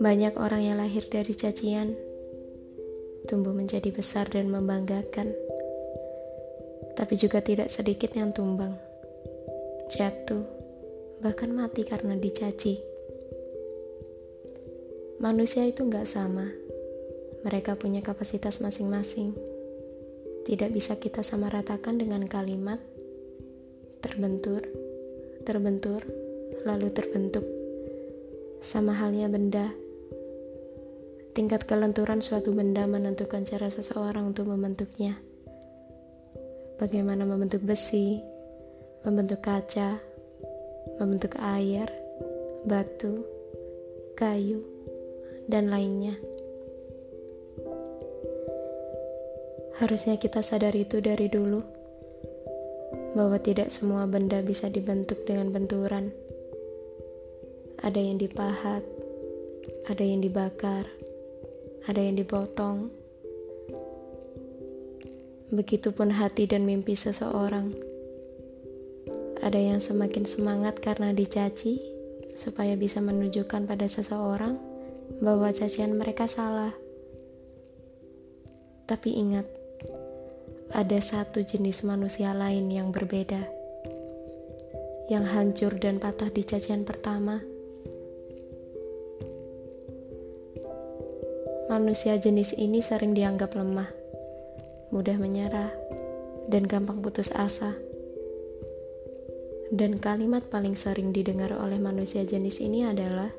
Banyak orang yang lahir dari cacian, tumbuh menjadi besar dan membanggakan. Tapi juga tidak sedikit yang tumbang, jatuh, bahkan mati karena dicaci. Manusia itu nggak sama. Mereka punya kapasitas masing-masing. Tidak bisa kita sama ratakan dengan kalimat terbentur, terbentur, lalu terbentuk. Sama halnya benda. Tingkat kelenturan suatu benda menentukan cara seseorang untuk membentuknya. Bagaimana membentuk besi, membentuk kaca, membentuk air, batu, kayu, dan lainnya. Harusnya kita sadar itu dari dulu, bahwa tidak semua benda bisa dibentuk dengan benturan ada yang dipahat, ada yang dibakar, ada yang dipotong. Begitupun hati dan mimpi seseorang. Ada yang semakin semangat karena dicaci, supaya bisa menunjukkan pada seseorang bahwa cacian mereka salah. Tapi ingat, ada satu jenis manusia lain yang berbeda, yang hancur dan patah di cacian pertama Manusia jenis ini sering dianggap lemah, mudah menyerah, dan gampang putus asa. Dan kalimat paling sering didengar oleh manusia jenis ini adalah,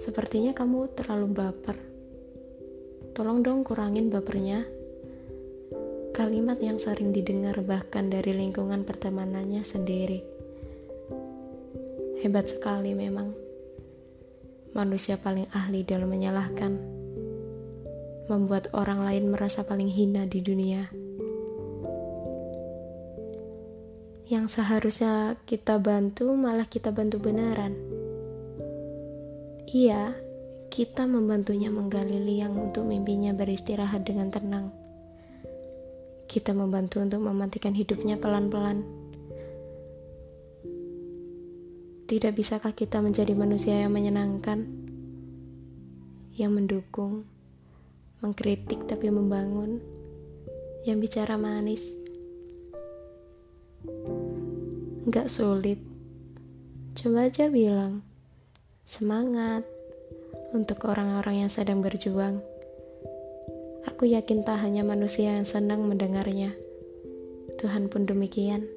"Sepertinya kamu terlalu baper. Tolong dong kurangin bapernya." Kalimat yang sering didengar bahkan dari lingkungan pertemanannya sendiri. Hebat sekali memang manusia paling ahli dalam menyalahkan, membuat orang lain merasa paling hina di dunia. Yang seharusnya kita bantu, malah kita bantu beneran. Iya, kita membantunya menggali liang untuk mimpinya beristirahat dengan tenang. Kita membantu untuk mematikan hidupnya pelan-pelan. Tidak bisakah kita menjadi manusia yang menyenangkan, yang mendukung, mengkritik tapi membangun, yang bicara manis? Gak sulit, coba aja bilang semangat untuk orang-orang yang sedang berjuang. Aku yakin tak hanya manusia yang senang mendengarnya, Tuhan pun demikian.